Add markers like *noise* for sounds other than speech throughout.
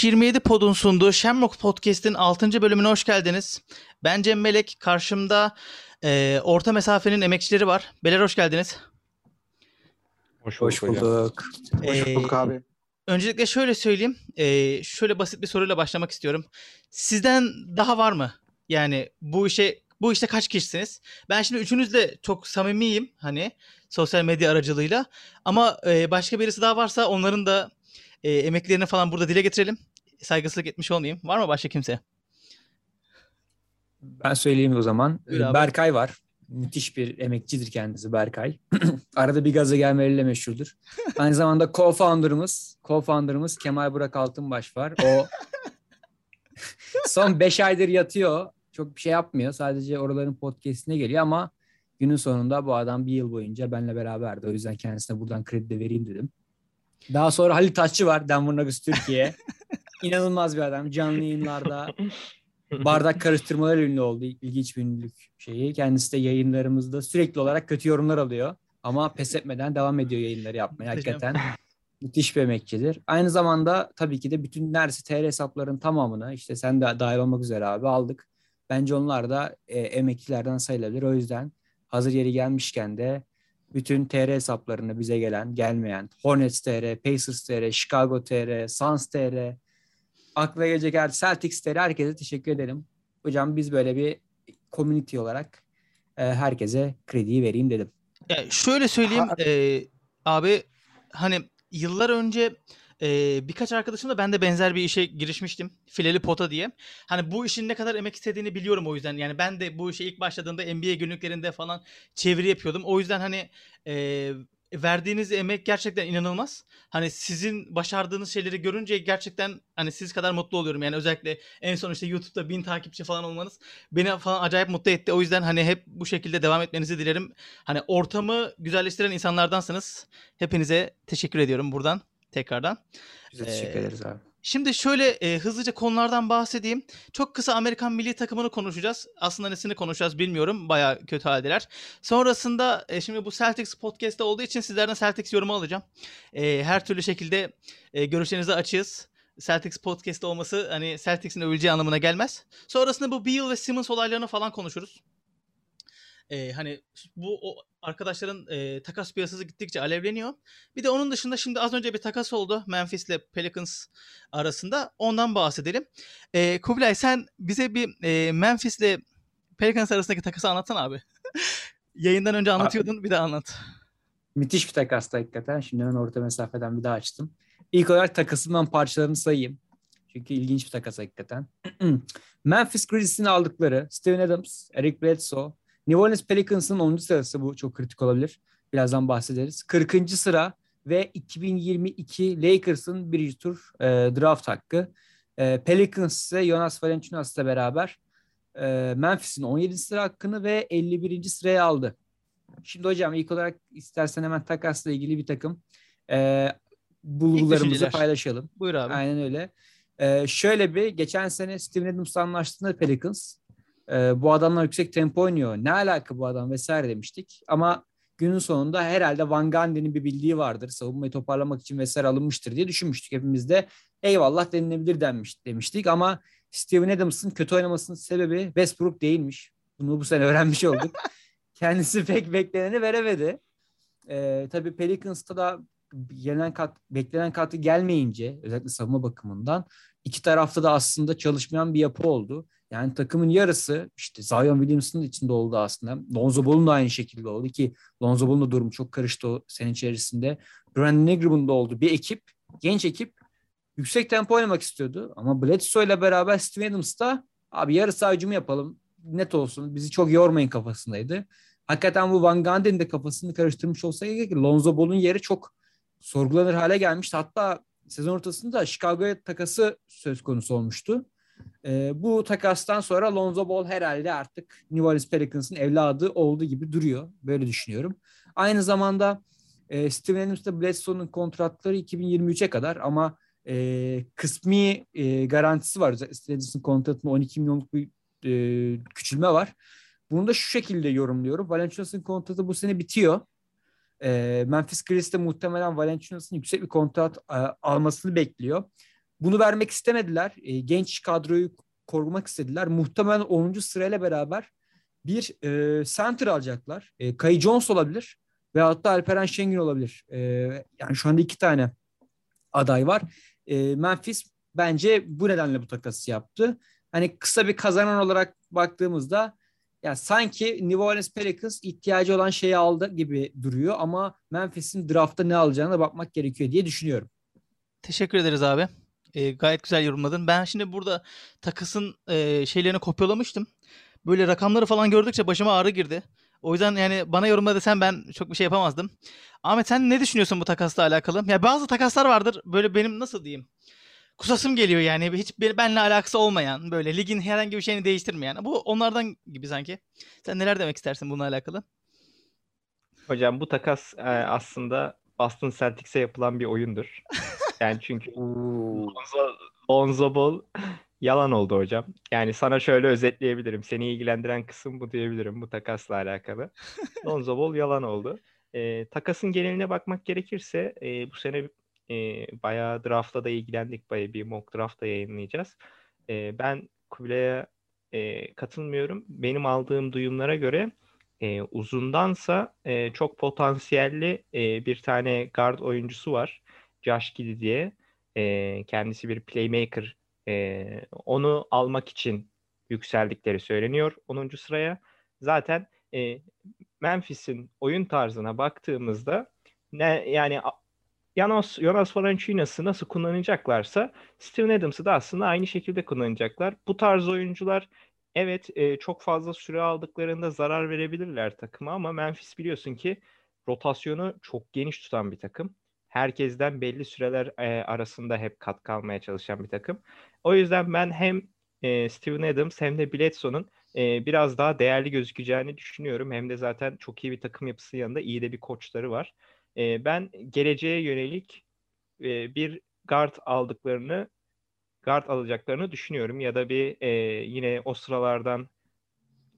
327 Pod'un sunduğu Shamrock Podcast'in 6. bölümüne hoş geldiniz. Ben Cem Melek, karşımda e, orta mesafenin emekçileri var. Beyler hoş geldiniz. Hoş, Hoş bulduk. Hoş Ee, bulduk abi. Öncelikle şöyle söyleyeyim, e, şöyle basit bir soruyla başlamak istiyorum. Sizden daha var mı? Yani bu işe bu işte kaç kişisiniz? Ben şimdi üçünüzle çok samimiyim hani sosyal medya aracılığıyla. Ama e, başka birisi daha varsa onların da e, emeklerini falan burada dile getirelim. Saygısızlık etmiş olmayayım. Var mı başka kimse? Ben söyleyeyim o zaman. Buyur. Berkay var. Müthiş bir emekçidir kendisi Berkay. *clears throat* Arada bir gaza gelmeleriyle meşhurdur. Aynı zamanda co-founder'ımız, co-founder'ımız Kemal Burak Altınbaş var. O *laughs* son 5 aydır yatıyor. Çok bir şey yapmıyor. Sadece oraların podcast'ine geliyor ama günün sonunda bu adam bir yıl boyunca benimle beraberdi. O yüzden kendisine buradan kredi de vereyim dedim. Daha sonra Halit Taşçı var. Denver Nuggets Türkiye. İnanılmaz bir adam. Canlı yayınlarda bardak karıştırmalar ünlü oldu. İlginç bir ünlülük şeyi. Kendisi de yayınlarımızda sürekli olarak kötü yorumlar alıyor. Ama pes etmeden devam ediyor yayınları yapmaya. Hakikaten müthiş bir emekçidir. Aynı zamanda tabii ki de bütün neredeyse TR hesapların tamamını işte sen de dahil olmak üzere abi aldık. Bence onlar da e, emekçilerden sayılabilir. O yüzden hazır yeri gelmişken de bütün TR hesaplarını bize gelen, gelmeyen Hornets TR, Pacers TR, Chicago TR, Suns TR, akla gelecek her Celtics TR herkese teşekkür edelim. Hocam biz böyle bir community olarak e, herkese krediyi vereyim dedim. Ya şöyle söyleyeyim Ha- e, abi hani yıllar önce e, birkaç arkadaşımla ben de benzer bir işe girişmiştim. Fileli Pota diye. Hani bu işin ne kadar emek istediğini biliyorum o yüzden. Yani ben de bu işe ilk başladığımda NBA günlüklerinde falan çeviri yapıyordum. O yüzden hani e, verdiğiniz emek gerçekten inanılmaz. Hani sizin başardığınız şeyleri görünce gerçekten hani siz kadar mutlu oluyorum. Yani özellikle en son işte YouTube'da bin takipçi falan olmanız beni falan acayip mutlu etti. O yüzden hani hep bu şekilde devam etmenizi dilerim. Hani ortamı güzelleştiren insanlardansınız. Hepinize teşekkür ediyorum buradan tekrardan. Biz de Ee, teşekkür ederiz abi. Şimdi şöyle e, hızlıca konulardan bahsedeyim. Çok kısa Amerikan milli takımını konuşacağız. Aslında nesini konuşacağız bilmiyorum. Baya kötü haldeler. Sonrasında e, şimdi bu Celtics podcast'ta olduğu için sizlerden Celtics yorumu alacağım. E, her türlü şekilde e, görüşlerinizi açığız. Celtics podcast olması hani Celtics'in övüleceği anlamına gelmez. Sonrasında bu Beal ve Simmons olaylarını falan konuşuruz. E, hani bu o arkadaşların e, takas piyasası gittikçe alevleniyor. Bir de onun dışında şimdi az önce bir takas oldu Memphis ile Pelicans arasında. Ondan bahsedelim. E, Kubilay sen bize bir e, Memphis ile Pelicans arasındaki takası anlatsana abi. *laughs* Yayından önce anlatıyordun bir de anlat. Müthiş bir takastı hakikaten. Şimdi ben orta mesafeden bir daha açtım. İlk olarak takasından parçalarını sayayım. Çünkü ilginç bir takas hakikaten. *clears throat* Memphis Grizzlies'in aldıkları Steven Adams, Eric Bledsoe, New Orleans Pelicans'ın 10. sırası bu çok kritik olabilir. Birazdan bahsederiz. 40. sıra ve 2022 Lakers'ın birinci tur e, draft hakkı. E, Pelicans ise Jonas Valanciunas'la beraber e, Memphis'in 17. sıra hakkını ve 51. sıraya aldı. Şimdi hocam ilk olarak istersen hemen takasla ilgili bir takım e, bulgularımızı paylaşalım. Buyur abi. Aynen öyle. Ee, şöyle bir geçen sene Steven Adams'la anlaştığında Pelicans e, bu adamlar yüksek tempo oynuyor. Ne alaka bu adam vesaire demiştik. Ama günün sonunda herhalde Van Gundy'nin bir bildiği vardır. Savunmayı toparlamak için vesaire alınmıştır diye düşünmüştük. Hepimiz de eyvallah denilebilir denmiş, demiştik. Ama Steven Adams'ın kötü oynamasının sebebi Westbrook değilmiş. Bunu bu sene öğrenmiş olduk. *laughs* Kendisi pek bekleneni veremedi. Ee, tabii Pelicans'ta da gelen kat, beklenen katkı gelmeyince özellikle savunma bakımından iki tarafta da aslında çalışmayan bir yapı oldu. Yani takımın yarısı işte Zion Williamson'ın içinde oldu aslında. Lonzo Ball'un da aynı şekilde oldu ki Lonzo Ball'un da durumu çok karıştı o sene içerisinde. Brandon Ingram'ın da oldu. Bir ekip, genç ekip yüksek tempo oynamak istiyordu. Ama Bledsoe ile beraber Steven Adams da abi yarı saha hücumu yapalım net olsun bizi çok yormayın kafasındaydı. Hakikaten bu Van Gundy'nin de kafasını karıştırmış olsa gerek Lonzo Ball'un yeri çok sorgulanır hale gelmişti. Hatta sezon ortasında Chicago'ya takası söz konusu olmuştu. Ee, bu takastan sonra Lonzo Ball herhalde artık New Orleans Pelicans'ın evladı olduğu gibi duruyor. Böyle düşünüyorum. Aynı zamanda e, Steven Adams'la Bledsoe'nun kontratları 2023'e kadar ama e, kısmi e, garantisi var. Steven Adams'ın kontratında 12 milyonluk bir e, küçülme var. Bunu da şu şekilde yorumluyorum. Valanciunas'ın kontratı bu sene bitiyor. E, Memphis Grizzlies de muhtemelen Valanciunas'ın yüksek bir kontrat e, almasını bekliyor. bunu vermek istemediler. E, genç kadroyu korumak istediler. Muhtemelen 10. sırayla beraber bir e, center alacaklar. E, Kay Jones olabilir ve hatta Alperen Şengün olabilir. E, yani şu anda iki tane aday var. E, Memphis bence bu nedenle bu takası yaptı. Hani kısa bir kazanan olarak baktığımızda ya sanki New Orleans Pelicans ihtiyacı olan şeyi aldı gibi duruyor ama Memphis'in draftta ne alacağına bakmak gerekiyor diye düşünüyorum. Teşekkür ederiz abi. Ee, gayet güzel yorumladın. Ben şimdi burada takısın e, şeylerini kopyalamıştım. Böyle rakamları falan gördükçe başıma ağrı girdi. O yüzden yani bana yorumla desen ben çok bir şey yapamazdım. Ahmet sen ne düşünüyorsun bu takasla alakalı? Ya bazı takaslar vardır böyle benim nasıl diyeyim? Kusasım geliyor yani hiç be- benimle alakası olmayan böyle ligin herhangi bir şeyini değiştirmeyen. Bu onlardan gibi sanki. Sen neler demek istersin bununla alakalı? Hocam bu takas e, aslında Boston Celtics'e yapılan bir oyundur. *laughs* Yani çünkü Lonzo, Lonzo Ball yalan oldu hocam. Yani sana şöyle özetleyebilirim. Seni ilgilendiren kısım bu diyebilirim bu takasla alakalı. *laughs* Lonzo Ball yalan oldu. E, takasın geneline bakmak gerekirse e, bu sene e, bayağı draftla da ilgilendik. Bayağı bir mock draft da yayınlayacağız. E, ben Kubilay'a e, katılmıyorum. Benim aldığım duyumlara göre e, uzundansa e, çok potansiyelli e, bir tane guard oyuncusu var. Josh Giddey diye. E, kendisi bir playmaker. E, onu almak için yükseldikleri söyleniyor 10. sıraya. Zaten e, Memphis'in oyun tarzına baktığımızda ne yani Janos, Jonas Valanciunas'ı nasıl kullanacaklarsa Steven Adams'ı da aslında aynı şekilde kullanacaklar. Bu tarz oyuncular evet e, çok fazla süre aldıklarında zarar verebilirler takıma ama Memphis biliyorsun ki rotasyonu çok geniş tutan bir takım. Herkesten belli süreler e, arasında hep kat kalmaya çalışan bir takım. O yüzden ben hem e, Steven Adams hem de Bledsoe'nun e, biraz daha değerli gözükeceğini düşünüyorum. Hem de zaten çok iyi bir takım yapısı yanında iyi de bir koçları var. E, ben geleceğe yönelik e, bir guard aldıklarını guard alacaklarını düşünüyorum. Ya da bir e, yine o sıralardan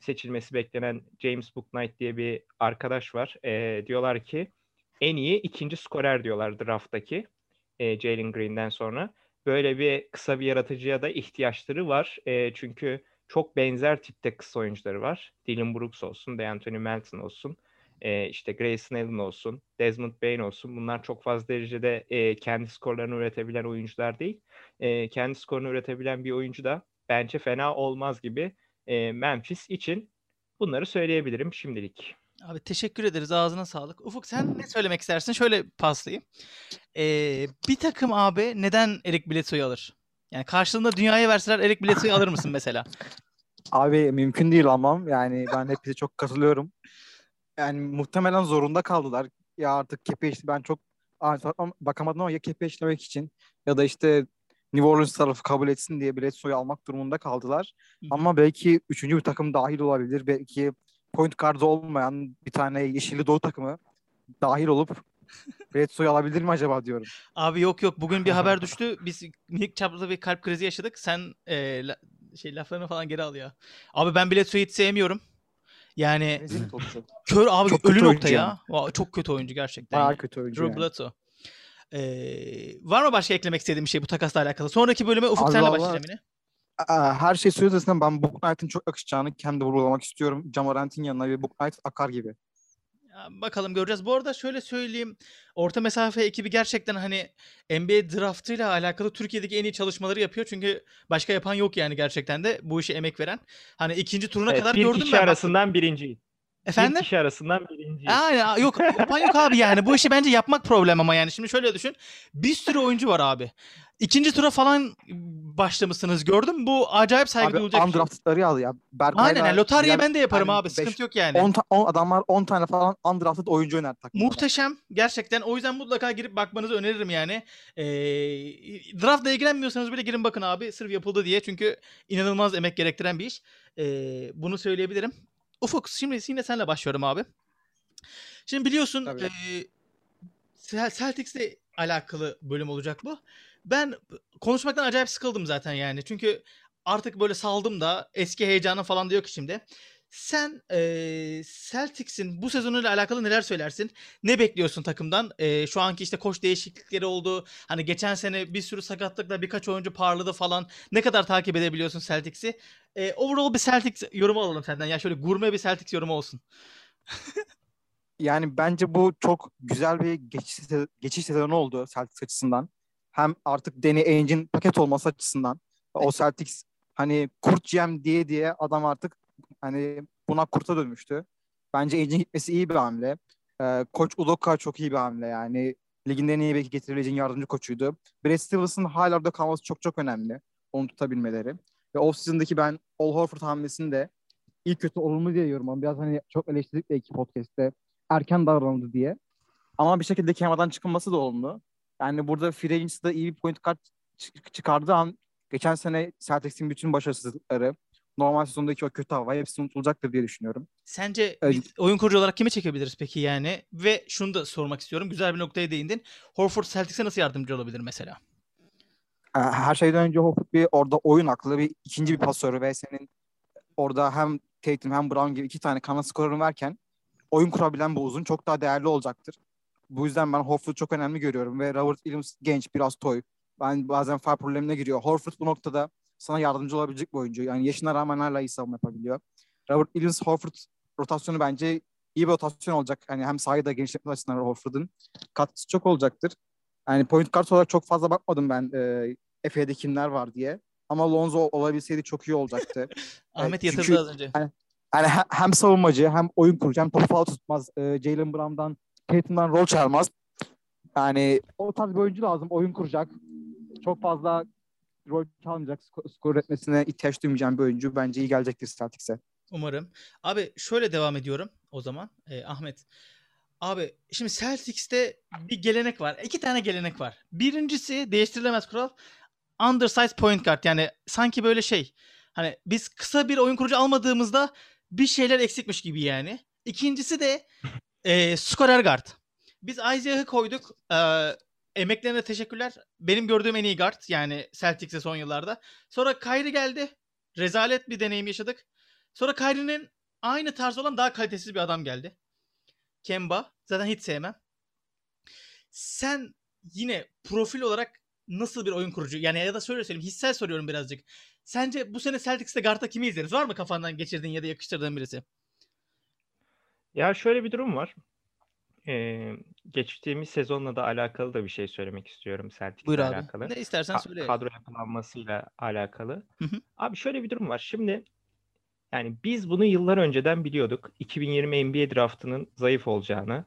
seçilmesi beklenen James Booknight diye bir arkadaş var. E, diyorlar ki en iyi ikinci skorer diyorlar drafttaki e, Jalen Green'den sonra. Böyle bir kısa bir yaratıcıya da ihtiyaçları var. E, çünkü çok benzer tipte kısa oyuncuları var. Dylan Brooks olsun, DeAnthony Melton olsun, e, işte Grayson Allen olsun, Desmond Bain olsun. Bunlar çok fazla derecede e, kendi skorlarını üretebilen oyuncular değil. E, kendi skorunu üretebilen bir oyuncu da bence fena olmaz gibi e, Memphis için bunları söyleyebilirim şimdilik. Abi teşekkür ederiz. Ağzına sağlık. Ufuk sen ne söylemek istersin? Şöyle paslayayım. Ee, bir takım abi neden Eric Bledsoe'yu alır? Yani karşılığında dünyaya verseler Eric Bledsoe'yu alır mısın mesela? *laughs* Abi mümkün değil almam. Yani ben hepinize çok katılıyorum. Yani muhtemelen zorunda kaldılar. Ya artık kepe işte ben çok bakamadım ama ya kepe işlemek için ya da işte New Orleans tarafı kabul etsin diye Bledsoe'yu almak durumunda kaldılar. Hı. Ama belki üçüncü bir takım dahil olabilir. Belki point guard'ı olmayan bir tane yeşilli doğu takımı dahil olup *laughs* Bledsoe'yu alabilir mi acaba diyorum. Abi yok yok bugün bir haber *laughs* düştü. Biz minik çaplı bir kalp krizi yaşadık. Sen e, la- şey laflarını falan geri al ya. Abi ben Bledsoe'yu hiç sevmiyorum. Yani kör abi Çok ölü nokta ya. Vay, Çok kötü oyuncu gerçekten. Bayağı ya. kötü oyuncu Drew yani. Ee, var mı başka eklemek istediğim bir şey bu takasla alakalı? Sonraki bölüme Ufuk Abi senle vallahi- başlayacağım yine. Aa, Her şey söylediğinden ben Book Knight'ın çok yakışacağını kendi vurgulamak istiyorum. Jamorant'in yanına bir Book Knight akar gibi. Ya bakalım göreceğiz. Bu arada şöyle söyleyeyim. Orta mesafe ekibi gerçekten hani NBA draftıyla alakalı Türkiye'deki en iyi çalışmaları yapıyor. Çünkü başka yapan yok yani gerçekten de bu işe emek veren. Hani ikinci turuna Evet, kadar bir gördüm kişi ben. arasından birinci. Efendim? Bir kişi arasından birinci. Aynen yok yapan yok abi yani. Bu işi bence yapmak problem ama yani. Şimdi şöyle düşün. Bir sürü oyuncu var abi. İkinci tura falan başlamışsınız gördüm. Bu acayip saygı Abi duyulacak bir şey. undrafted'ları al ya. Berkay'la Aynen yani lotaryayı diğer- ben de yaparım yani abi. beş- Sıkıntı yok yani. 10 ta- on adamlar 10 tane falan undrafted oyuncu oynar. Muhteşem gerçekten. O yüzden mutlaka girip bakmanızı öneririm yani. Ee, draftla ilgilenmiyorsanız bile girin bakın abi. Sırf yapıldı diye. Çünkü inanılmaz emek gerektiren bir iş. Ee, bunu söyleyebilirim. Ufuk şimdi yine senle başlıyorum abi. Şimdi biliyorsun Tabii. e, Cel- Celtics'le alakalı bölüm olacak bu. Ben konuşmaktan acayip sıkıldım zaten yani. Çünkü artık böyle saldım da eski heyecanı falan da yok içimde. Sen eee Celtics'in bu sezonuyla alakalı neler söylersin? Ne bekliyorsun takımdan? Eee, şu anki işte koç değişiklikleri oldu. Hani geçen sene bir sürü sakatlıkla birkaç oyuncu parladı falan. Ne kadar takip edebiliyorsun Celtics'i? Eee, overall bir Celtics yorumu alalım senden. Ya şöyle gurme bir Celtics yorumu olsun. Yani bence bu çok güzel bir geçiş, geçiş sezonu oldu Celtics açısından. Hem artık Danny Ainge'in paket olması açısından. O Celtics hani kurt GM diye diye adam artık hani buna kurta dönmüştü. Bence Ainge'in gitmesi iyi bir hamle. Ee, Koç Udoka çok iyi bir hamle yani. Ligin en iyi belki getirebileceğin yardımcı koçuydu. Brad Stevens'ın hala orada kalması çok çok önemli. Onu tutabilmeleri. Ve off-season'daki ben Al Horford hamlesini de iyi kötü olumlu diye yorumladım. Biraz hani çok eleştirdik belki podcast'te erken davranıldı diye. Ama bir şekilde Kema'dan çıkılması da olumlu. Yani burada Free iyi bir point kart çık- çıkardığı an geçen sene Celtics'in bütün başarısızlıkları, normal sezondaki o kötü hava hepsi unutulacaktır diye düşünüyorum. Sence biz oyun kurucu olarak kimi çekebiliriz peki yani? Ve şunu da sormak istiyorum. Güzel bir noktaya değindin. Horford Celtics'e nasıl yardımcı olabilir mesela? Ee, Her şeyden önce Horford bir orada oyun aklı, bir ikinci bir pasörü ve senin orada hem Tatum hem Brown gibi iki tane kanat skorunu verken oyun kurabilen bir uzun çok daha değerli olacaktır. Bu yüzden ben Horford'u çok önemli görüyorum ve Robert Williams genç, biraz toy. Ben bazen far problemine giriyor. Horford bu noktada sana yardımcı olabilecek bir oyuncu. Yani yaşına rağmen hala iyi savunma yapabiliyor. Robert Williams, Horford rotasyonu bence iyi bir rotasyon olacak. Yani hem sahayı da genişletme açısından Horford'un katkısı çok olacaktır. Yani point kart olarak çok fazla bakmadım ben e, Efe'de kimler var diye. Ama Lonzo olabilseydi çok iyi olacaktı. *laughs* Ahmet çünkü- yatırdı az önce. Yani he- hem savunmacı hem oyun kurucu hem topu falan tutmaz. E, Jalen Brown'dan, Tatum'dan rol çalmaz. Yani o tarz bir oyuncu lazım. Oyun kuracak. Çok fazla rol çalmayacak. Skor, üretmesine ihtiyaç duymayacağım bir oyuncu. Bence iyi gelecektir Celtics'e. Umarım. Abi şöyle devam ediyorum o zaman. Ee, Ahmet. Abi şimdi Celtics'te bir gelenek var. İki tane gelenek var. Birincisi değiştirilemez kural. Undersized point guard. Yani sanki böyle şey. Hani biz kısa bir oyun kurucu almadığımızda bir şeyler eksikmiş gibi yani. İkincisi de e, skorer guard. Biz Isaiah'ı koyduk. E, emeklerine teşekkürler. Benim gördüğüm en iyi guard. Yani Celtics'e son yıllarda. Sonra Kyrie geldi. Rezalet bir deneyim yaşadık. Sonra Kyrie'nin aynı tarz olan daha kalitesiz bir adam geldi. Kemba. Zaten hiç sevmem. Sen yine profil olarak nasıl bir oyun kurucu? Yani ya da şöyle söyleyeyim. Hissel soruyorum birazcık. Sence bu sene Celtics'te guard'da kimi izleriz? Var mı kafandan geçirdiğin ya da yakıştırdığın birisi? Ya şöyle bir durum var. Ee, geçtiğimiz sezonla da alakalı da bir şey söylemek istiyorum Buyur abi. alakalı. Ne istersen Ka- söyle. kadro yapılanmasıyla alakalı. Hı hı. Abi şöyle bir durum var. Şimdi yani biz bunu yıllar önceden biliyorduk. 2020 NBA draftının zayıf olacağını,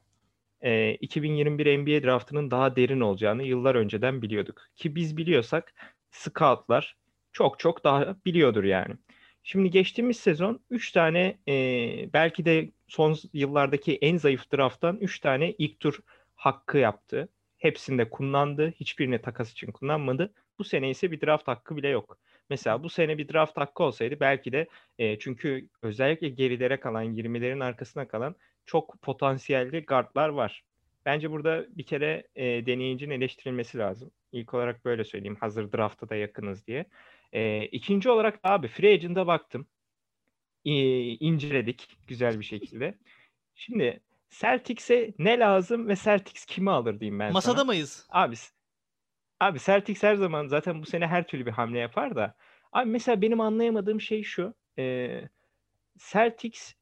e, 2021 NBA draftının daha derin olacağını yıllar önceden biliyorduk. Ki biz biliyorsak scoutlar çok çok daha biliyordur yani. Şimdi geçtiğimiz sezon 3 tane e, belki de son yıllardaki en zayıf drafttan 3 tane ilk tur hakkı yaptı. Hepsinde kullandı. Hiçbirini takas için kullanmadı. Bu sene ise bir draft hakkı bile yok. Mesela bu sene bir draft hakkı olsaydı belki de e, çünkü özellikle gerilere kalan, 20'lerin arkasına kalan çok potansiyelli guardlar var. Bence burada bir kere e, deneyicinin eleştirilmesi lazım. İlk olarak böyle söyleyeyim. Hazır drafta da yakınız diye. E, ikinci olarak abi Free Agent'a baktım. İnceledik güzel bir şekilde. Şimdi Celtics'e ne lazım ve Celtics kimi alır diyeyim ben Masada sana. mıyız? Abi abi Celtics her zaman zaten bu sene her türlü bir hamle yapar da. Abi mesela benim anlayamadığım şey şu. E, Celtics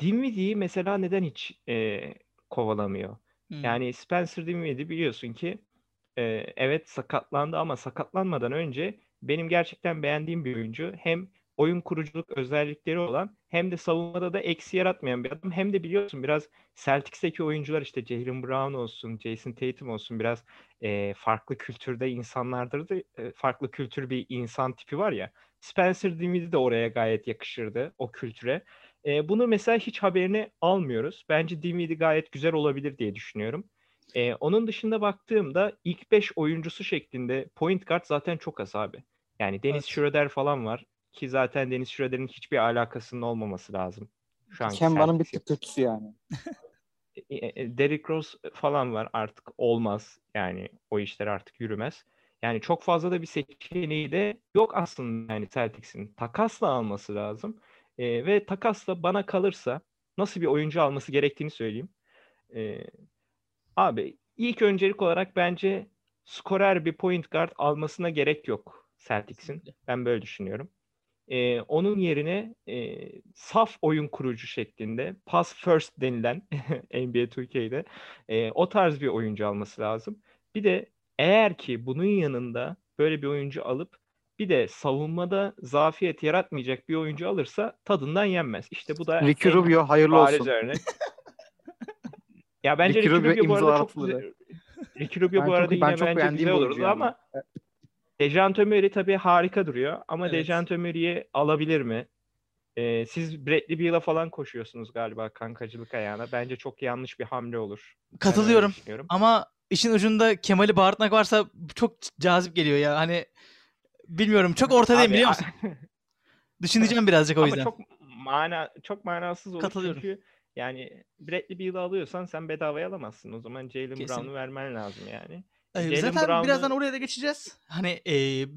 Dinwiddie'yi mesela neden hiç e, kovalamıyor? Hmm. Yani Spencer Dinwiddie biliyorsun ki e, evet sakatlandı ama sakatlanmadan önce benim gerçekten beğendiğim bir oyuncu. Hem oyun kuruculuk özellikleri olan hem de savunmada da eksi yaratmayan bir adam. Hem de biliyorsun biraz Celtics'teki oyuncular işte Jalen Brown olsun, Jason Tatum olsun biraz e, farklı kültürde insanlardır da e, farklı kültür bir insan tipi var ya. Spencer Dinwiddie de oraya gayet yakışırdı o kültüre. E, bunu mesela hiç haberini almıyoruz. Bence Dinwiddie gayet güzel olabilir diye düşünüyorum. E, onun dışında baktığımda ilk 5 oyuncusu şeklinde point guard zaten çok az abi. Yani Dennis Evet. Schroeder falan var ki zaten Dennis Schroeder'in hiçbir alakasının olmaması lazım. Şu anki Kemba'nın bir tık kötüsü yani. e, e, Derrick Rose falan var artık olmaz. Yani o işler artık yürümez. Yani çok fazla da bir seçeneği de yok aslında yani Celtics'in. Takasla alması lazım. E, ve takasla bana kalırsa nasıl bir oyuncu alması gerektiğini söyleyeyim. E, abi ilk öncelik olarak bence skorer bir point guard almasına gerek yok Celtics'in. Ben böyle düşünüyorum. E, onun yerine e, saf oyun kurucu şeklinde pass first denilen NBA 2K'de e, o tarz bir oyuncu alması lazım. Bir de eğer ki bunun yanında böyle bir oyuncu alıp bir de savunmada zafiyet yaratmayacak bir oyuncu alırsa tadından yenmez. İşte bu da Ricky Rubio hayırlı olsun. örnek. *laughs* ya bence Ricky Ricky Rubio Rubio bu arada çok güzel. Ricky Rubio Ben bu çok- arada ben yine çok bence güzel olurdu yani. ama Dejan Murray tabii harika duruyor ama Evet. Dejan Murray'i alabilir mi? Ee, siz Bradley Beal'a falan koşuyorsunuz galiba kankacılık ayağına. Bence çok yanlış bir hamle olur. Katılıyorum. Ama işin ucunda Kemal'i bağırtmak varsa çok cazip geliyor ya. Hani bilmiyorum çok ortadayım biliyor musun? *laughs* Düşüneceğim birazcık o Ama yüzden. çok mana çok manasız olur Katılıyorum. çünkü yani Bradley Beal'ı alıyorsan sen bedavaya alamazsın. O zaman Jalen. Brown'u vermen lazım yani. Ee, Zaten Brown'u- birazdan oraya da geçeceğiz. Hani e,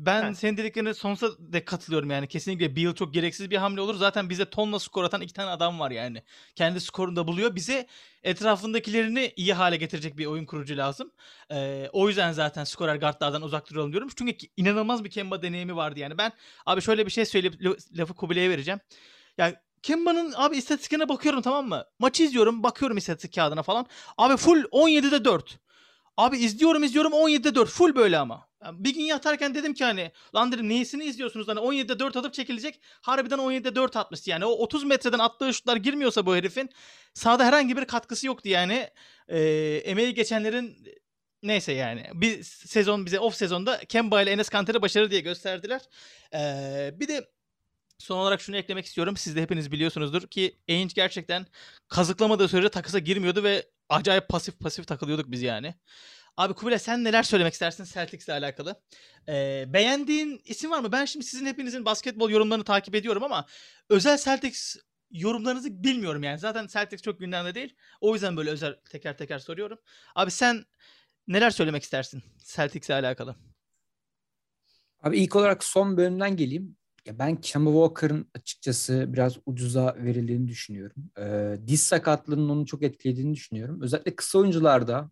ben Heh. senin dediklerine sonsuza dek katılıyorum yani. Kesinlikle Beal çok gereksiz bir hamle olur. Zaten bize tonla skor atan iki tane adam var yani. Kendi skorunu da buluyor. Bize etrafındakilerini iyi hale getirecek bir oyun kurucu lazım. Ee, o yüzden zaten skorer guardlardan uzak duralım diyorum. Çünkü inanılmaz bir Kemba deneyimi vardı yani. Ben abi şöyle bir şey söyleyip lafı Kubilay'a vereceğim. Ya Kemba'nın abi istatistiklerine bakıyorum tamam mı? Maçı izliyorum, bakıyorum istatistik kağıdına falan. Abi full 17'de 4. Abi izliyorum izliyorum 17'de 4. Full böyle ama. Bir gün yatarken dedim ki hani lan dedim neyisini izliyorsunuz hani 17'de 4 atıp çekilecek. Harbiden 17'de 4 atmış yani. O 30 metreden attığı şutlar girmiyorsa bu herifin sahada herhangi bir katkısı yoktu yani. Ee, emeği geçenlerin neyse yani. Bir sezon bize off sezonda Kemba ile Enes Kanter'i başarı diye gösterdiler. Ee, bir de Son olarak şunu eklemek istiyorum. Siz de hepiniz biliyorsunuzdur ki Ainge gerçekten kazıklamadığı sürece takısa girmiyordu ve acayip pasif pasif takılıyorduk biz yani. Abi Kubilay sen neler söylemek istersin Celtics'le alakalı? Ee, beğendiğin isim var mı? Ben şimdi sizin hepinizin basketbol yorumlarını takip ediyorum ama özel Celtics yorumlarınızı bilmiyorum yani. Zaten Celtics çok gündemde değil. O yüzden böyle özel teker teker soruyorum. Abi sen neler söylemek istersin Celtics'le alakalı? Abi ilk olarak son bölümden geleyim. Ya ben Kemba Walker'ın açıkçası biraz ucuza verildiğini düşünüyorum. Ee, diz sakatlığının onu çok etkilediğini düşünüyorum. Özellikle kısa oyuncularda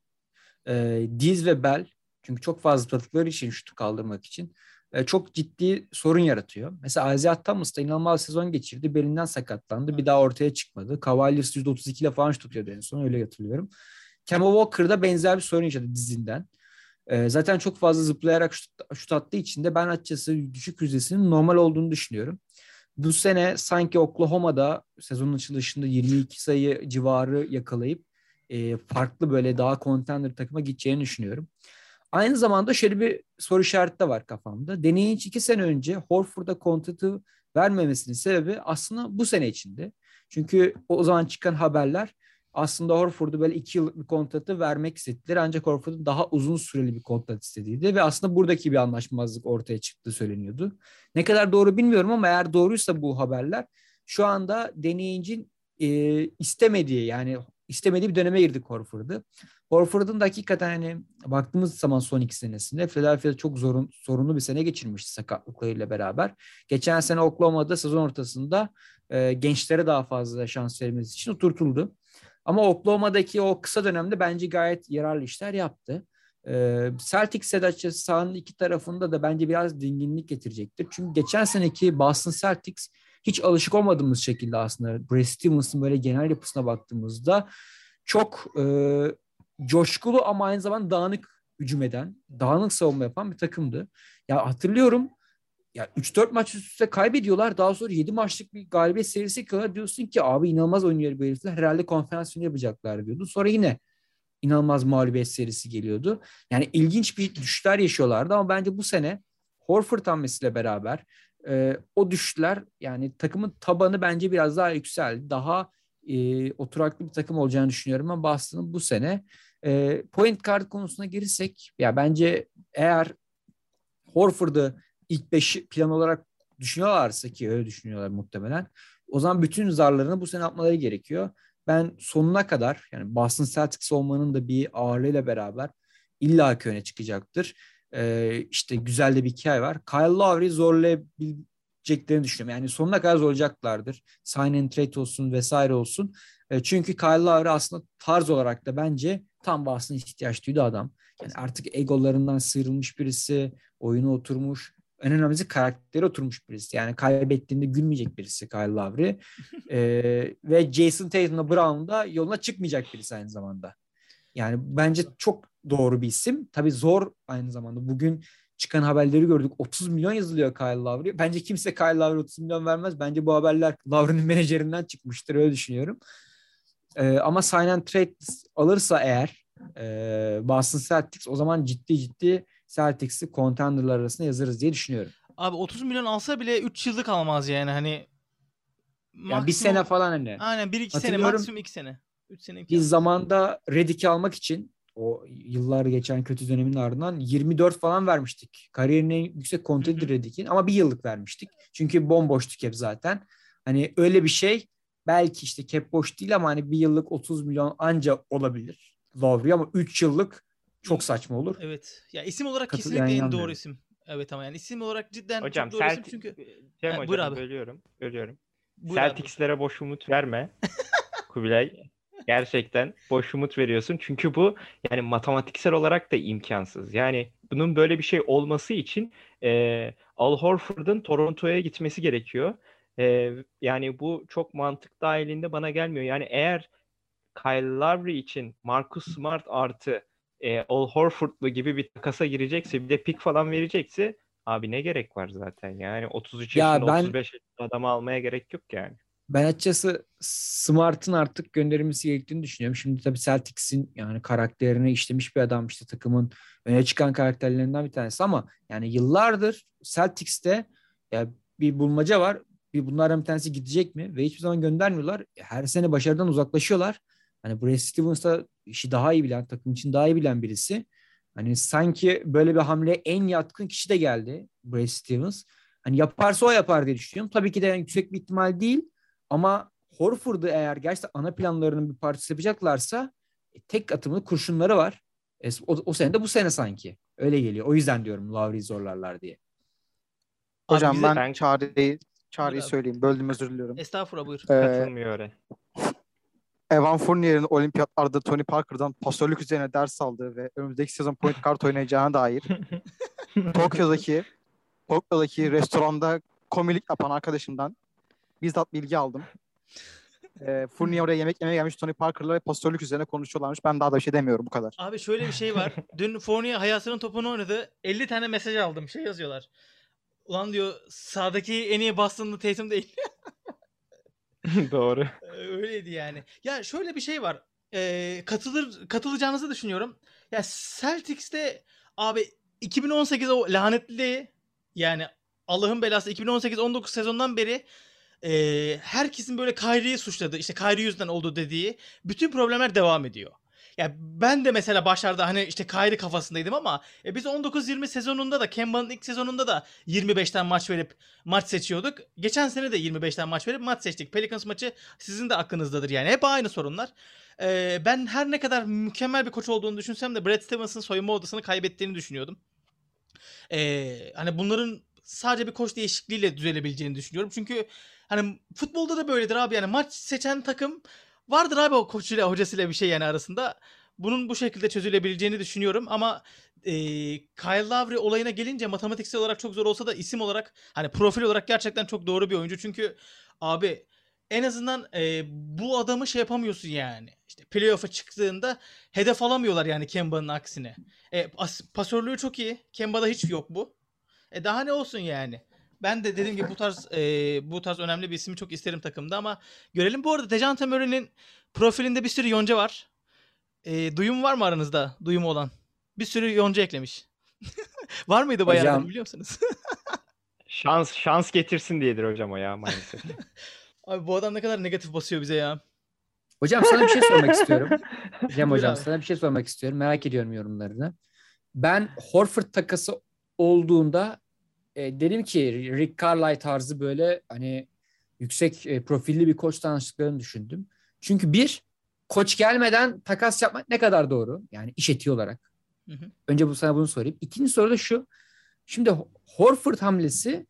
e, diz ve bel çünkü çok fazla zıpladıkları için şutu kaldırmak için e, çok ciddi sorun yaratıyor. Mesela Isaiah Thomas da inanılmaz sezon geçirdi. Belinden sakatlandı. Bir daha ortaya çıkmadı. Cavaliers %32 ile falan şut tutuyordu en son öyle hatırlıyorum. Kemba Walker da benzer bir sorun yaşadı dizinden. Ee, zaten çok fazla zıplayarak şut, şut attığı için de ben açıkçası düşük yüzdesinin normal olduğunu düşünüyorum. Bu sene sanki Oklahoma'da sezonun açılışında 22 sayı civarı yakalayıp e, farklı böyle daha contender takıma gideceğini düşünüyorum. Aynı zamanda şöyle bir soru işareti de var kafamda. Deneyin iki sene önce Horford'a kontratı vermemesinin sebebi aslında bu sene içinde. Çünkü o zaman çıkan haberler aslında Horford'u böyle iki yıllık bir kontratı vermek istediler. Ancak Horford'un daha uzun süreli bir kontrat istediğiydi ve aslında buradaki bir anlaşmazlık ortaya çıktığı söyleniyordu. Ne kadar doğru bilmiyorum ama eğer doğruysa bu haberler şu anda deneyincin e, istemediği yani istemediği bir döneme girdik Horford'u. Horford'un da hakikaten hani baktığımız zaman son iki senesinde Philadelphia'da çok zorun, sorunlu bir sene geçirmişti sakatlıklarıyla beraber. Geçen sene Oklahoma'da sezon ortasında e, gençlere daha fazla şans verilmesi için oturtuldu. Ama Oklahoma'daki o kısa dönemde bence gayet yararlı işler yaptı. Ee, Celtics'e de açıkçası sahanın iki tarafında da bence biraz dinginlik getirecektir. Çünkü geçen seneki Boston Celtics hiç alışık olmadığımız şekilde aslında Brad Stevens'ın böyle genel yapısına baktığımızda çok e, coşkulu ama aynı zamanda dağınık hücum eden, dağınık savunma yapan bir takımdı. Ya hatırlıyorum ya 3-4 maç üst üste kaybediyorlar. Daha sonra 7 maçlık bir galibiyet serisi kadar diyorsun ki abi inanılmaz oynuyor bu herifler. Herhalde konferans yapacaklar diyordu. Sonra yine inanılmaz mağlubiyet serisi geliyordu. Yani ilginç bir düşüşler yaşıyorlardı ama bence bu sene Horford hamlesiyle beraber e, o düşüşler yani takımın tabanı bence biraz daha yükseldi. Daha e, oturaklı bir takım olacağını düşünüyorum ama Boston'ın bu sene e, point guard konusuna girirsek ya bence eğer Horford'u ilk 5 plan olarak düşünüyorlarsa ki öyle düşünüyorlar muhtemelen. O zaman bütün zarlarını bu sene atmaları gerekiyor. Ben sonuna kadar yani Boston Celtics olmanın da bir ağırlığıyla beraber illa ki öne çıkacaktır. Ee, işte güzel de bir hikaye var. Kyle Lowry zorlayabil zorlayabileceklerini düşünüyorum. Yani sonuna kadar zorlayacaklardır. Sign and trade olsun vesaire olsun. E, çünkü Kyle Lowry aslında tarz olarak da bence tam Boston'a ihtiyaç duydu adam. Yani artık egolarından sıyrılmış birisi, oyuna oturmuş, en önemlisi karakteri oturmuş birisi. Yani kaybettiğinde gülmeyecek birisi Kyle Lowry. *laughs* ee, ve Jason Tatum'la Brown da yoluna çıkmayacak birisi aynı zamanda. Yani bence çok doğru bir isim. Tabii zor aynı zamanda. Bugün çıkan haberleri gördük. 30 milyon yazılıyor Kyle Lowry. Bence kimse Kyle Lowry 30 milyon vermez. Bence bu haberler Lowry'nin menajerinden çıkmıştır öyle düşünüyorum. Ee, ama sign and trade alırsa eğer e, Boston Celtics o zaman ciddi ciddi Celtics'i contenderlar arasında yazarız diye düşünüyorum. Abi 30 milyon alsa bile 3 yıllık almaz yani hani. Yani bir sene falan hani. Aynen 1-2 sene maksimum 2 sene. 3 sene Biz zamanda Redick'i almak için o yıllar geçen kötü dönemin ardından 24 falan vermiştik. Kariyerinin en yüksek kontratı Redick'in ama bir yıllık vermiştik. Çünkü bomboştu cap zaten. Hani öyle bir şey belki işte cap boş değil ama hani bir yıllık 30 milyon anca olabilir. Lowry ama 3 yıllık çok saçma olur. Evet. Ya isim olarak Katı- kesinlikle en doğru isim. Evet ama yani isim olarak cidden Hocam çok doğru isim Celtic çünkü. Cem Ha, hocam buyur abi. bölüyorum. Bölüyorum. Buyur abi. Celtics'lere boş umut verme. *laughs* Kubilay. Gerçekten boş umut veriyorsun. Çünkü bu yani matematiksel olarak da imkansız. Yani bunun böyle bir şey olması için e, Al Horford'un Toronto'ya gitmesi gerekiyor. E, yani bu çok mantık dahilinde bana gelmiyor. Yani eğer Kyle Lowry için Marcus Smart artı e, Al Horford'lu gibi bir takasa girecekse bir de pick falan verecekse abi ne gerek var zaten yani 33 Ya yaşında ben- 35 yaşında adamı almaya gerek yok yani. Ben açıkçası Smart'ın artık gönderilmesi gerektiğini düşünüyorum. Şimdi tabii Celtics'in yani karakterini işlemiş bir adam işte takımın öne çıkan karakterlerinden bir tanesi ama yani yıllardır Celtics'te ya bir bulmaca var. Bir bunlardan bir tanesi gidecek mi? Ve hiçbir zaman göndermiyorlar. Her sene başarıdan uzaklaşıyorlar. Hani Brad Stevens da işi daha iyi bilen, takım için daha iyi bilen birisi. Hani sanki böyle bir hamleye en yatkın kişi de geldi Brad Stevens. Hani yaparsa o yapar diye düşünüyorum. Tabii ki de yani yüksek bir ihtimal değil. Ama Horford'u eğer gerçekten ana planlarının bir parçası yapacaklarsa e, tek atımlı kurşunları var. E, o, o sene de bu sene sanki. Öyle geliyor. O yüzden diyorum Lowry'i zorlarlar diye. Hocam bize- ben Ben- çağrıyı, çağrıyı Buyur abi. söyleyeyim. Böldüm özür diliyorum. Estağfurullah buyur. Ee, Katılmıyor öyle. Evan Fournier'in olimpiyatlarda Tony Parker'dan pasörlük üzerine ders aldığı ve önümüzdeki sezon point *laughs* guard oynayacağına dair Tokyo'daki Tokyo'daki restoranda komilik yapan arkadaşımdan bizzat bilgi aldım. Ee, Fournier oraya yemek yemeye gelmiş Tony Parker'la ve pasörlük üzerine konuşuyorlarmış. Ben daha da bir şey demiyorum bu kadar. Abi şöyle bir şey var. *laughs* Dün Fournier hayatının topunu oynadı. 50 tane mesaj aldım. Şey yazıyorlar. Ulan diyor sağdaki en iyi Boston'lı Tatum değil. *laughs* *laughs* Doğru. Öyleydi yani. Ya şöyle bir şey var. Ee, katılır katılacağınızı düşünüyorum. Ya Celtics'te abi 2018 o lanetli yani Allah'ın belası 2018-19 sezondan beri e, herkesin böyle Kyrie'yi suçladığı işte Kyrie yüzünden oldu dediği bütün problemler devam ediyor. Ya ben de mesela başlarda hani işte Kyrie kafasındaydım ama e, biz 19-20 sezonunda da Kemba'nın ilk sezonunda da 25'ten maç verip maç seçiyorduk. Geçen sene de 25'ten maç verip maç seçtik. Pelicans maçı sizin de aklınızdadır yani. Hep aynı sorunlar. Ee, ben her ne kadar mükemmel bir koç olduğunu düşünsem de Brad Stevens'ın soyunma odasını kaybettiğini düşünüyordum. Ee, hani bunların sadece bir koç değişikliğiyle düzelebileceğini düşünüyorum. Çünkü hani futbolda da böyledir abi yani maç seçen takım vardır abi o koçuyla hocasıyla bir şey yani arasında. Bunun bu şekilde çözülebileceğini düşünüyorum ama e, Kyle Lowry olayına gelince matematiksel olarak çok zor olsa da isim olarak hani profil olarak gerçekten çok doğru bir oyuncu. Çünkü abi en azından e, bu adamı şey yapamıyorsun yani. İşte playoff'a çıktığında hedef alamıyorlar yani Kemba'nın aksine. E, as- pasörlüğü çok iyi. Kemba'da hiç yok bu. E daha ne olsun yani. Ben de dediğim gibi bu tarz e, bu tarz önemli bir ismi çok isterim takımda ama görelim. Bu arada Dejante Murray'nin profilinde bir sürü yonca var. E, duyum var mı aranızda? Duyumu olan. Bir sürü yonca eklemiş. *laughs* var mıydı bayağı Hocam- biliyor musunuz? *laughs* Şans şans getirsin diyedir hocam o ya maalesef. *laughs* Abi bu adam ne kadar negatif basıyor bize ya. Hocam sana bir şey sormak istiyorum. Cem hocam sana bir şey sormak istiyorum. Merak ediyorum yorumlarını. Ben Horford takası olduğunda e, dedim ki Rick Carlisle tarzı böyle hani yüksek e, profilli bir koç tanıştıklarını düşündüm. Çünkü bir koç gelmeden takas yapmak ne kadar doğru? Yani iş etiği olarak. Hı hı. Önce bu sana bunu sorayım. İkinci soru da şu. Şimdi Horford hamlesi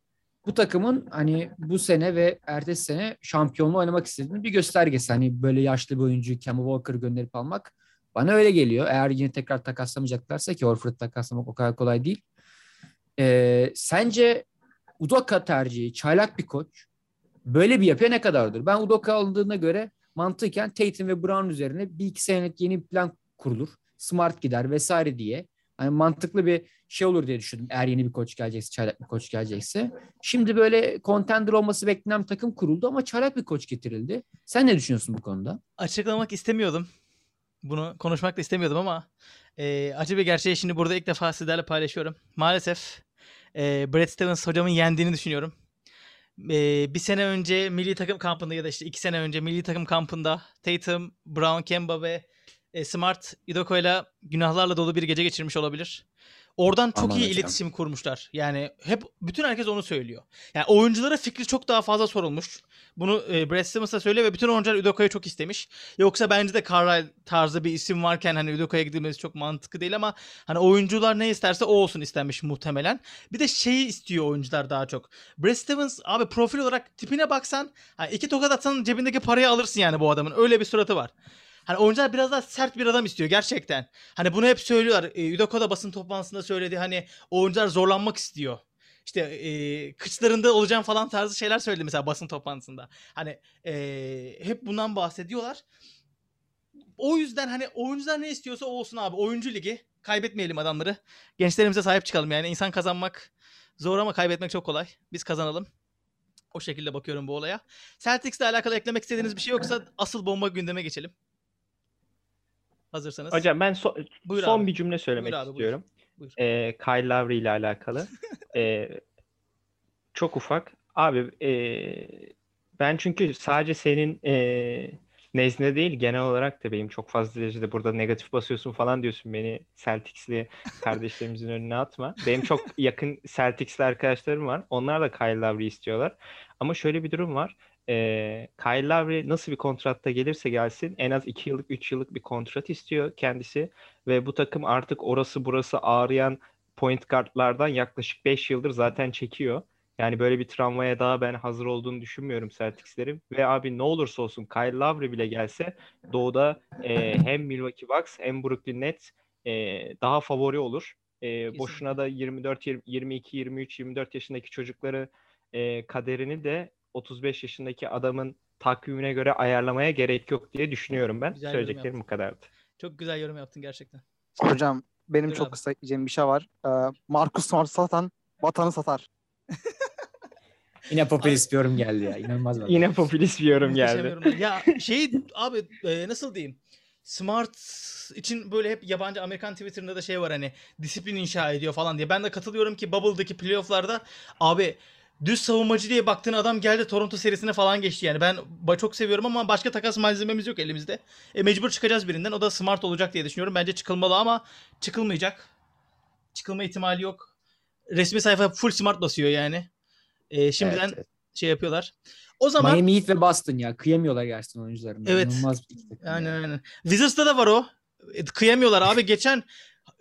bu takımın hani bu sene ve ertesi sene şampiyonluğu oynamak istediğini bir göstergesi. Hani böyle yaşlı bir oyuncu Kemba Walker gönderip almak bana öyle geliyor. Eğer yine tekrar takaslamayacaklarsa ki Horford takaslamak o kadar kolay değil. Ee, sence Udoka tercihi çaylak bir koç böyle bir yapıya ne kadardır? Ben Udoka alındığına göre mantıken Tatum ve Brown üzerine bir iki senelik yeni bir plan kurulur. Smart gider vesaire diye. Hani mantıklı bir şey olur diye düşündüm eğer yeni bir koç gelecekse, çaylak bir koç gelecekse. Şimdi böyle contender olması beklenen takım kuruldu ama çaylak bir koç getirildi. Sen ne düşünüyorsun bu konuda? Açıklamak istemiyordum. Bunu konuşmak da istemiyordum ama e, acı bir gerçeği şimdi burada ilk defa sizlerle paylaşıyorum. Maalesef e, Brad Stevens hocamın yendiğini düşünüyorum. E, bir sene önce milli takım kampında ya da işte iki sene önce milli takım kampında Tatum, Brown, Kemba ve e, Smart Udoka günahlarla dolu bir gece geçirmiş olabilir. Oradan çok Aman iyi hocam. iletişim kurmuşlar. Yani hep bütün herkes onu söylüyor. Yani oyunculara fikri çok daha fazla sorulmuş. Bunu e, Brad da söylüyor ve bütün oyuncular Udoka'yı çok istemiş. Yoksa bence de Carlisle tarzı bir isim varken hani Udoka'ya gidilmesi çok mantıklı değil ama hani oyuncular ne isterse o olsun istenmiş muhtemelen. Bir de şeyi istiyor oyuncular daha çok. Brad Stevens abi profil olarak tipine baksan hani iki tokat atsan cebindeki parayı alırsın yani bu adamın. Öyle bir suratı var. Hani oyuncular biraz daha sert bir adam istiyor gerçekten. Hani bunu hep söylüyorlar. E, Udoka da basın toplantısında söyledi. Hani oyuncular zorlanmak istiyor. İşte e, kıçlarında olacağım falan tarzı şeyler söyledi mesela basın toplantısında. Hani e, hep bundan bahsediyorlar. O yüzden hani oyuncular ne istiyorsa olsun abi. Oyuncu ligi. Kaybetmeyelim adamları. Gençlerimize sahip çıkalım yani. İnsan kazanmak zor ama kaybetmek çok kolay. Biz kazanalım. O şekilde bakıyorum bu olaya. Celtics'le alakalı eklemek istediğiniz bir şey yoksa asıl bomba gündeme geçelim. Hazırsanız. Hocam ben so- Buyur son abi. bir cümle söylemek Buyur abi, buyur. istiyorum. Buyur. Ee, Kyle Lowry ile alakalı. *laughs* Ee, çok ufak. Abi ee, ben çünkü sadece senin ee, nezdinde değil genel olarak da benim çok fazla derecede burada negatif basıyorsun falan diyorsun beni Celtics'li kardeşlerimizin *laughs* önüne atma. Benim çok yakın Celtics'li arkadaşlarım var. Onlar da Kyle Lowry istiyorlar. Ama şöyle bir durum var. Ee, Kyle Lowry nasıl bir kontratta gelirse gelsin en az 2 yıllık 3 yıllık bir kontrat istiyor kendisi ve bu takım artık orası burası ağrıyan point guardlardan yaklaşık 5 yıldır zaten çekiyor. Yani böyle bir travmaya daha ben hazır olduğunu düşünmüyorum Celtics'lerin. Ve abi ne olursa olsun Kyle Lowry bile gelse doğuda e, hem Milwaukee Bucks hem Brooklyn Nets e, daha favori olur. E, boşuna da 24, 22, 23, 24 yaşındaki çocukları e, kaderini de 35 yaşındaki adamın takvimine göre ayarlamaya gerek yok diye düşünüyorum ben. Güzel Söyleyeceklerim bu kadardı. Çok güzel yorum yaptın gerçekten. Hocam benim Buyur çok abi. kısa diyeceğim bir şey var. Ee, Marcus Smart satan vatanı satar. *laughs* Yine popülist bir yorum geldi ya. İnanılmaz bak. Yine popülist bir yorum geldi. Ya şey abi e, nasıl diyeyim? Smart için böyle hep yabancı Amerikan Twitter'ında da şey var hani disiplin inşa ediyor falan diye. Ben de katılıyorum ki Bubble'daki playoff'larda abi düz savunmacı diye baktığın adam geldi Toronto serisine falan geçti yani. Ben çok seviyorum ama başka takas malzememiz yok elimizde. E, mecbur çıkacağız birinden. O da Smart olacak diye düşünüyorum. Bence çıkılmalı ama çıkılmayacak. Çıkılma ihtimali yok. Resmi sayfa full Smart basıyor yani. E, şimdiden Evet, evet. şey yapıyorlar. O zaman Miami Heat ve Boston ya. Kıyamıyorlar gerçekten oyuncularına. Evet. İnanılmaz bir iki takım ya. Aynen aynen. Wizards'ta da var o. E, Kıyamıyorlar abi. Geçen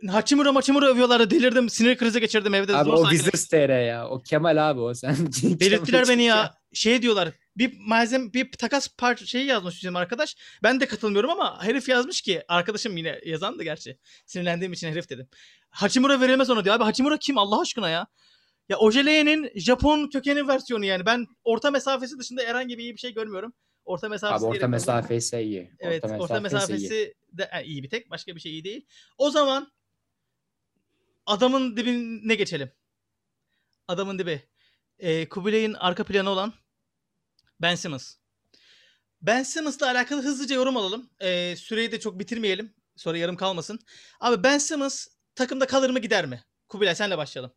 Hachimura Hachimura övüyorlar. Delirdim. Sinir krizi geçirdim evde. Abi Zor o Wizards TR ya. O Kemal abi o. Sen *laughs* Belirttiler beni ya. Şey diyorlar. Bir malzeme bir takas par şeyi yazmış bizim arkadaş. Ben de katılmıyorum ama herif yazmış ki arkadaşım yine yazandı gerçi. Sinirlendiğim için herif dedim. Hachimura verilmez ona diyor. Abi Hachimura kim Allah aşkına ya? Ya Ojeleye'nin Japon kökeni versiyonu yani. Ben orta mesafesi dışında herhangi bir iyi bir şey görmüyorum. Orta mesafesi Abi orta mesafesi iyi. Evet, orta mesafesi, iyi. de e, iyi bir tek. Başka bir şey iyi değil. O zaman adamın dibine geçelim. Adamın dibi. Ee, Kubilay'ın arka planı olan Ben Simmons. Ben Simmons'la alakalı hızlıca yorum alalım. Ee, süreyi de çok bitirmeyelim. Sonra yarım kalmasın. Abi Ben Simmons takımda kalır mı gider mi? Kubilay senle başlayalım.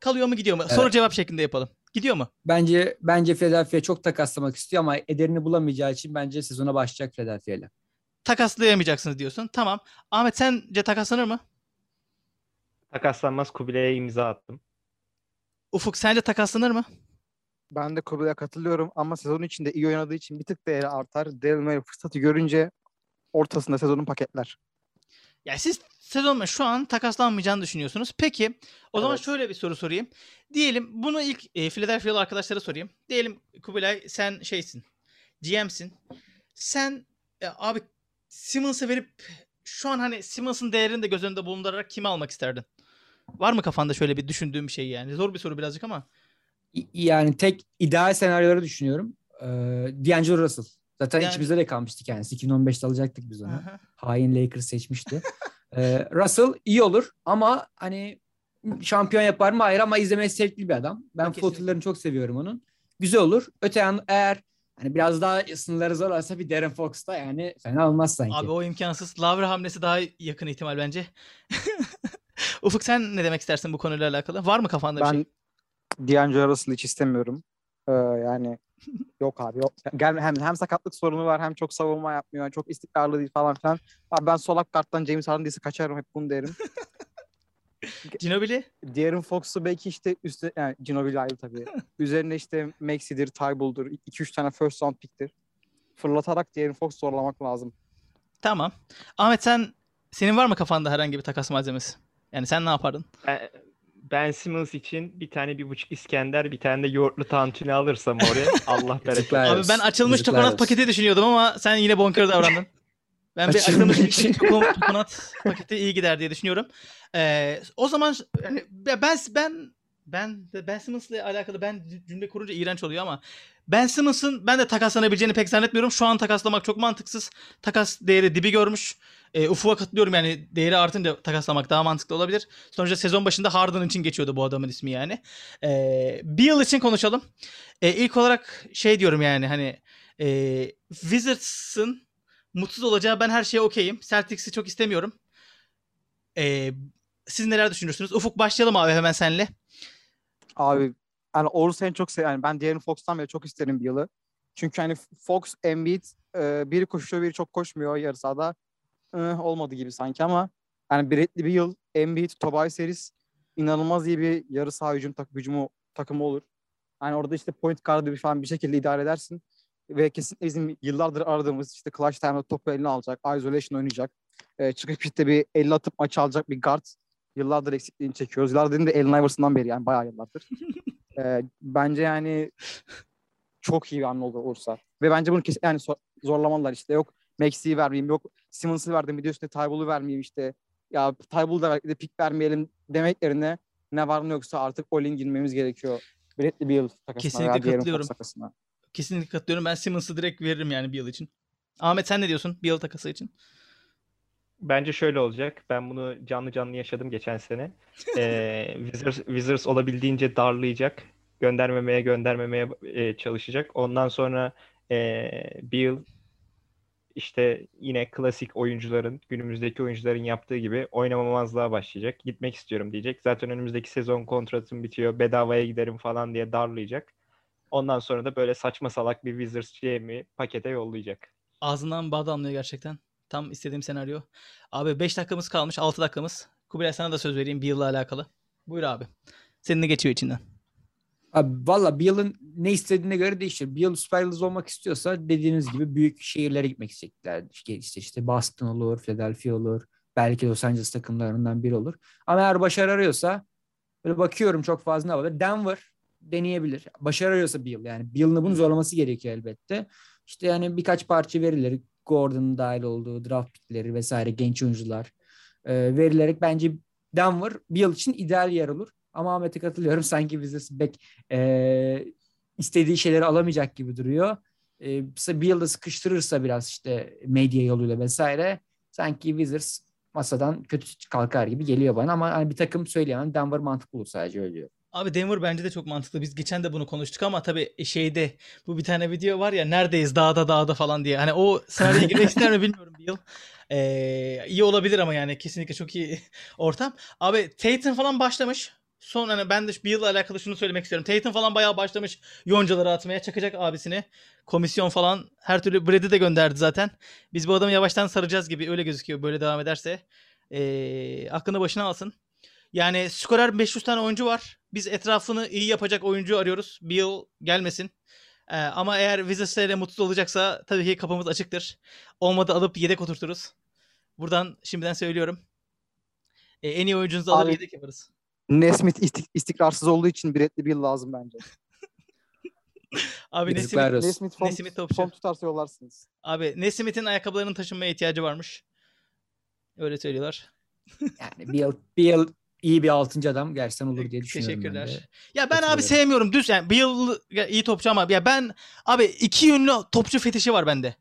Kalıyor mu gidiyor mu? Soru Evet. cevap şeklinde yapalım. Gidiyor mu? Bence bence Philadelphia çok takaslamak istiyor ama ederini bulamayacağı için bence sezona başlayacak Philadelphia ile. Takaslayamayacaksınız diyorsun. Tamam. Ahmet sence takaslanır mı? Takaslanmaz Kubilay'a imza attım. Ufuk sence takaslanır mı? Ben de Kobe'ye katılıyorum ama sezon içinde iyi oynadığı için bir tık değeri artar. Daryl Morey fırsatı görünce ortasında sezonun paketler. Ya siz sezon şu an takaslanmayacağını düşünüyorsunuz. Peki o zaman Evet. şöyle bir soru sorayım. Diyelim bunu ilk e, Philadelphia'lı arkadaşlara sorayım. Diyelim Kubilay sen şeysin. GM'sin. Sen e, abi Simmons'ı verip şu an hani Simmons'ın değerini de göz önünde bulundurarak kimi almak isterdin? Var mı kafanda şöyle bir düşündüğün bir şey yani? Zor bir soru birazcık ama. Yani tek ideal senaryoları düşünüyorum. Ee, D'Angelo Russell. Zaten Yani- içimizde de kalmıştı kendisi. 2015'te alacaktık biz onu. Aha. Hain Lakers seçmişti. Ee, Russell iyi olur ama hani şampiyon yapar mı? Hayır ama izlemesi zevkli bir adam. Ben floaterlarını çok seviyorum onun. Güzel olur. Öte yan eğer hani biraz daha sınırları zorlarsa bir Darren Fox da yani fena olmaz sanki. Abi o imkansız. Lavre hamlesi daha yakın ihtimal bence. *laughs* Ufuk sen ne demek istersin bu konuyla alakalı? Var mı kafanda bir Ben şey? D'Angelo Russell'ı hiç istemiyorum. Ee, yani *laughs* yok abi yok. Gel, hem, hem sakatlık sorunu var hem çok savunma yapmıyor. Çok istikrarlı değil falan filan. Abi ben solak karttan James Harden değilse kaçarım hep bunu derim. *laughs* Ginobili? Diğerin Fox'u belki işte üstte yani Ginobili ayrı tabii. *laughs* Üzerine işte Maxi'dir, Tybull'dur. 2-3 tane first round pick'tir. Fırlatarak diğerin Fox zorlamak lazım. Tamam. Ahmet sen senin var mı kafanda herhangi bir takas malzemesi? Yani sen ne yapardın? Ben, Ben Simmons için bir tane bir buçuk İskender, bir tane de yoğurtlu tantuni alırsam oraya *laughs* Allah bereket. Abi ben açılmış olsun. paketi düşünüyordum ama sen yine bonkör davrandın. Ben bir Açılmış. çoko- çokonat paketi iyi gider diye düşünüyorum. Ee, o zaman yani ben ben ben de Ben Simmons'la alakalı ben cümle kurunca iğrenç oluyor ama Ben Simmons'ın ben de takaslanabileceğini pek zannetmiyorum. Şu an takaslamak çok mantıksız. Takas değeri dibi görmüş. E, Ufuk'a katılıyorum yani değeri artınca takaslamak daha mantıklı olabilir. Sonuçta sezon başında Harden için geçiyordu bu adamın ismi yani. E, bir yıl için konuşalım. E, ilk olarak şey diyorum yani hani e, Wizards'ın mutsuz olacağı ben her şeye okeyim. Celtics'i çok istemiyorum. E, siz neler düşünürsünüz? Ufuk başlayalım abi hemen senle. Abi yani Oğuz en çok yani ben De'Aaron Fox'tan beri çok isterim bir yılı. Çünkü hani Fox, Embiid e, biri koşuyor biri çok koşmuyor yarı sahada. E, olmadı gibi sanki ama yani biretli bir yıl Embiid, Tobias Harris inanılmaz iyi bir yarı saha hücum tak hücumu takımı olur. Yani orada işte point guard'ı bir falan bir şekilde idare edersin. Ve kesinlikle bizim yıllardır aradığımız işte clutch time'da topu eline alacak, isolation oynayacak. E, çıkıp işte bir 50 atıp maçı alacak bir guard. Yıllardır eksikliğini çekiyoruz. Yıllardır da Allen Iverson'dan beri yani bayağı yıllardır. Ee, bence yani çok iyi bir hamle olur olursa. Ve bence bunu kesin yani zorlamalılar işte. Yok Maxi'yi vermeyeyim, yok Simmons'ı verdim bir de üstüne Tybull'u vermeyeyim işte. Ya Tybull'u da belki de pick vermeyelim demeklerine ne var ne yoksa artık all-in girmemiz gerekiyor. Biletli bir yıl takasına Kesinlikle katılıyorum. Takasına. Kesinlikle katılıyorum. Ben Simmons'ı direkt veririm yani bir yıl için. Ahmet sen ne diyorsun bir yıl takası için? Bence şöyle olacak. Ben bunu canlı canlı yaşadım geçen sene. Ee, *laughs* Wizards, Wizards olabildiğince darlayacak. Göndermemeye göndermemeye e, çalışacak. Ondan sonra e, bir yıl işte yine klasik oyuncuların, günümüzdeki oyuncuların yaptığı gibi oynamamazlığa başlayacak. Gitmek istiyorum diyecek. Zaten önümüzdeki sezon kontratım bitiyor. Bedavaya giderim falan diye darlayacak. Ondan sonra da böyle saçma salak bir Wizards GM'i pakete yollayacak. Ağzından bal damlıyor gerçekten. Tam istediğim senaryo. Abi 5 dakikamız kalmış 6 dakikamız. Kubilay sana da söz vereyim bir yılla alakalı. Buyur abi. Senin ne geçiyor içinden? Abi valla bir yılın ne istediğine göre değişir. Bir yıl süper yıldız olmak istiyorsa dediğiniz gibi büyük şehirlere gitmek isteyecekler. İşte, işte, işte Boston olur, Philadelphia olur. Belki Los Angeles takımlarından biri olur. Ama eğer başarı arıyorsa böyle bakıyorum çok fazla ne var. Denver deneyebilir. Başarı arıyorsa bir yıl yani. Bir yılını bunu zorlaması gerekiyor elbette. İşte yani birkaç parça verileri Gordon'un dahil olduğu draft pickleri vesaire genç oyuncular e, verilerek bence Denver bir yıl için ideal yer olur. Ama Ahmet'e katılıyorum. *laughs* Sanki Wizards pek e, istediği şeyleri alamayacak gibi duruyor. E, bir yılda sıkıştırırsa biraz işte medya yoluyla vesaire sanki Wizards masadan kötü kalkar gibi geliyor bana ama hani bir takım söyleyemem. Denver mantıklı olur sadece öyle diyor. Abi Denver bence de çok mantıklı. Biz geçen de bunu konuştuk ama tabii şeyde bu bir tane video var ya neredeyiz dağda dağda falan diye. Hani o senaryoya girmek *laughs* ister mi bilmiyorum bir yıl. Ee, iyi olabilir ama yani kesinlikle çok iyi *laughs* ortam. Abi Tatum falan başlamış. Son hani ben de bir yılla alakalı şunu söylemek istiyorum. Tatum falan bayağı başlamış yoncaları atmaya. Çakacak abisini. Komisyon falan her türlü Brad'i de gönderdi zaten. Biz bu adamı yavaştan saracağız gibi öyle gözüküyor böyle devam ederse. Ee, aklını başına alsın. Yani skorer 500 tane oyuncu var. Biz etrafını iyi yapacak oyuncu arıyoruz. Bir yıl gelmesin. Ee, ama eğer Wizards ile mutsuz olacaksa tabii ki kapımız açıktır. Olmadı alıp yedek oturturuz. Buradan şimdiden söylüyorum. E, en iyi oyuncunuzu alır Abi- yedek yaparız. Nesmith istik- istikrarsız olduğu için Bradley Beal lazım bence. Abi Yazıklar Nesmith, olsun. Nesmith form, Nesmith topçu. form tutarsa yollarsınız. abi Nesmith'in ayakkabılarının taşınmaya ihtiyacı varmış. Öyle söylüyorlar. Yani bir yıl, bir yıl iyi bir altıncı adam gerçekten olur diye düşünüyorum ben de. Teşekkürler. Ya ben abi sevmiyorum. Düz yani bir yıl iyi topçu ama ya ben abi iki yönlü topçu fetişi var bende.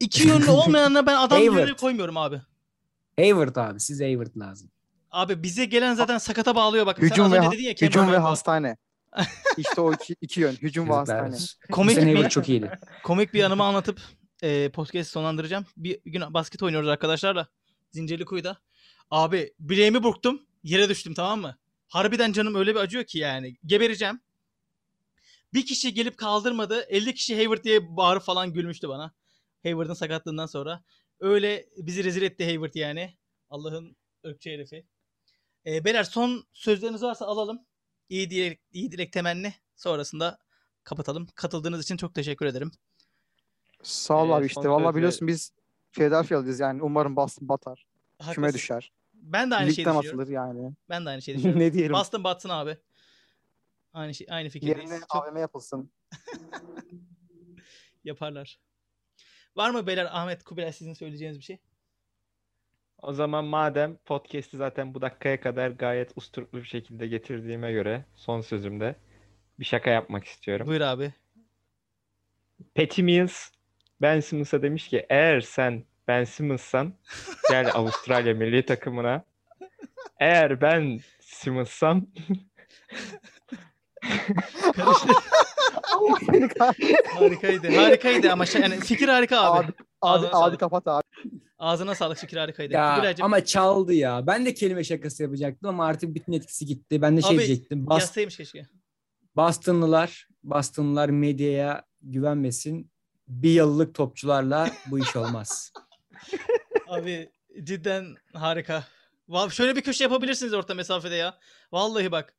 İki yönlü *laughs* olmayanına ben adam yerine koymuyorum abi. Hayward abi size Hayward lazım. Abi bize gelen zaten sakata bağlıyor bak. Sen Hücum az ve dedin ya hücum ve hastane. *laughs* İşte o iki, iki yön. Hücum ve hastane. Komik bir- çok iyiydi. komik bir anımı anlatıp e, podcast sonlandıracağım. Bir gün basket oynuyoruz arkadaşlarla. Zincirlikuyu'da. Abi bileğimi burktum. Yere düştüm tamam mı? Harbiden canım öyle bir acıyor ki yani. Gebereceğim. Bir kişi gelip kaldırmadı. 50 kişi Hayward diye bağırıp falan gülmüştü bana. Hayward'ın sakatlığından sonra. Öyle bizi rezil etti Hayward yani. Allah'ın ırkçı herifi. E, beyler son sözleriniz varsa alalım. İyi dilek, iyi dilek temenni. Sonrasında kapatalım. Katıldığınız için çok teşekkür ederim. Sağ ol Ee, abi işte. Valla biliyorsun biz Philadelphia'lıyız yani. Umarım Boston batar. Küme Haklısın. düşer. Ben de aynı şeyi düşünüyorum. atılır yani. Ben de aynı şeyi *laughs* düşünüyorum. ne diyelim. Boston batsın abi. Aynı şey, aynı fikirdeyiz. Yerine Çok AVM yapılsın. *laughs* yaparlar. Var mı beyler Ahmet Kubilay sizin söyleyeceğiniz bir şey? O zaman madem podcast'i zaten bu dakikaya kadar gayet usturuplu bir şekilde getirdiğime göre son sözümde bir şaka yapmak istiyorum. Buyur abi. Patty Mills Ben Simmons'a demiş ki eğer sen Ben Simmons'san gel *laughs* Avustralya milli takımına. Eğer ben Simmons'sam *laughs* Karıştı. *laughs* harikaydı. Harikaydı ama şey, yani fikir harika abi, abi, Ağzına abi sağlık. kapat abi. Ağzına sağlık fikir harikaydı. Ya Kubilaycığım ama çaldı ya. Ben de kelime şakası yapacaktım ama artık bütün etkisi gitti. Ben de şey Abi, diyecektim. Bas, yazsaymış keşke. Bostonlılar, Bostonlılar medyaya güvenmesin. Bir yıllık topçularla bu iş olmaz. *laughs* Abi cidden harika. Vallahi şöyle bir köşe yapabilirsiniz orta mesafede ya. Vallahi bak.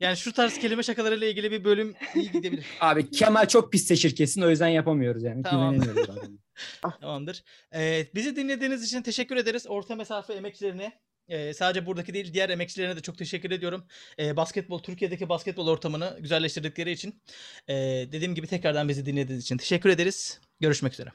Yani şu tarz kelime şakalarıyla ilgili bir bölüm iyi gidebilir. *laughs* Abi Kemal çok pis seçir kesin o yüzden yapamıyoruz yani. Tamam. Güvenemiyoruz adama. *laughs* Tamamdır. Ee, bizi dinlediğiniz için teşekkür ederiz. Orta mesafe emekçilerine e, sadece buradaki değil diğer emekçilerine de çok teşekkür ediyorum. E, basketbol Türkiye'deki basketbol ortamını güzelleştirdikleri için. E, dediğim gibi tekrardan bizi dinlediğiniz için teşekkür ederiz. Görüşmek üzere.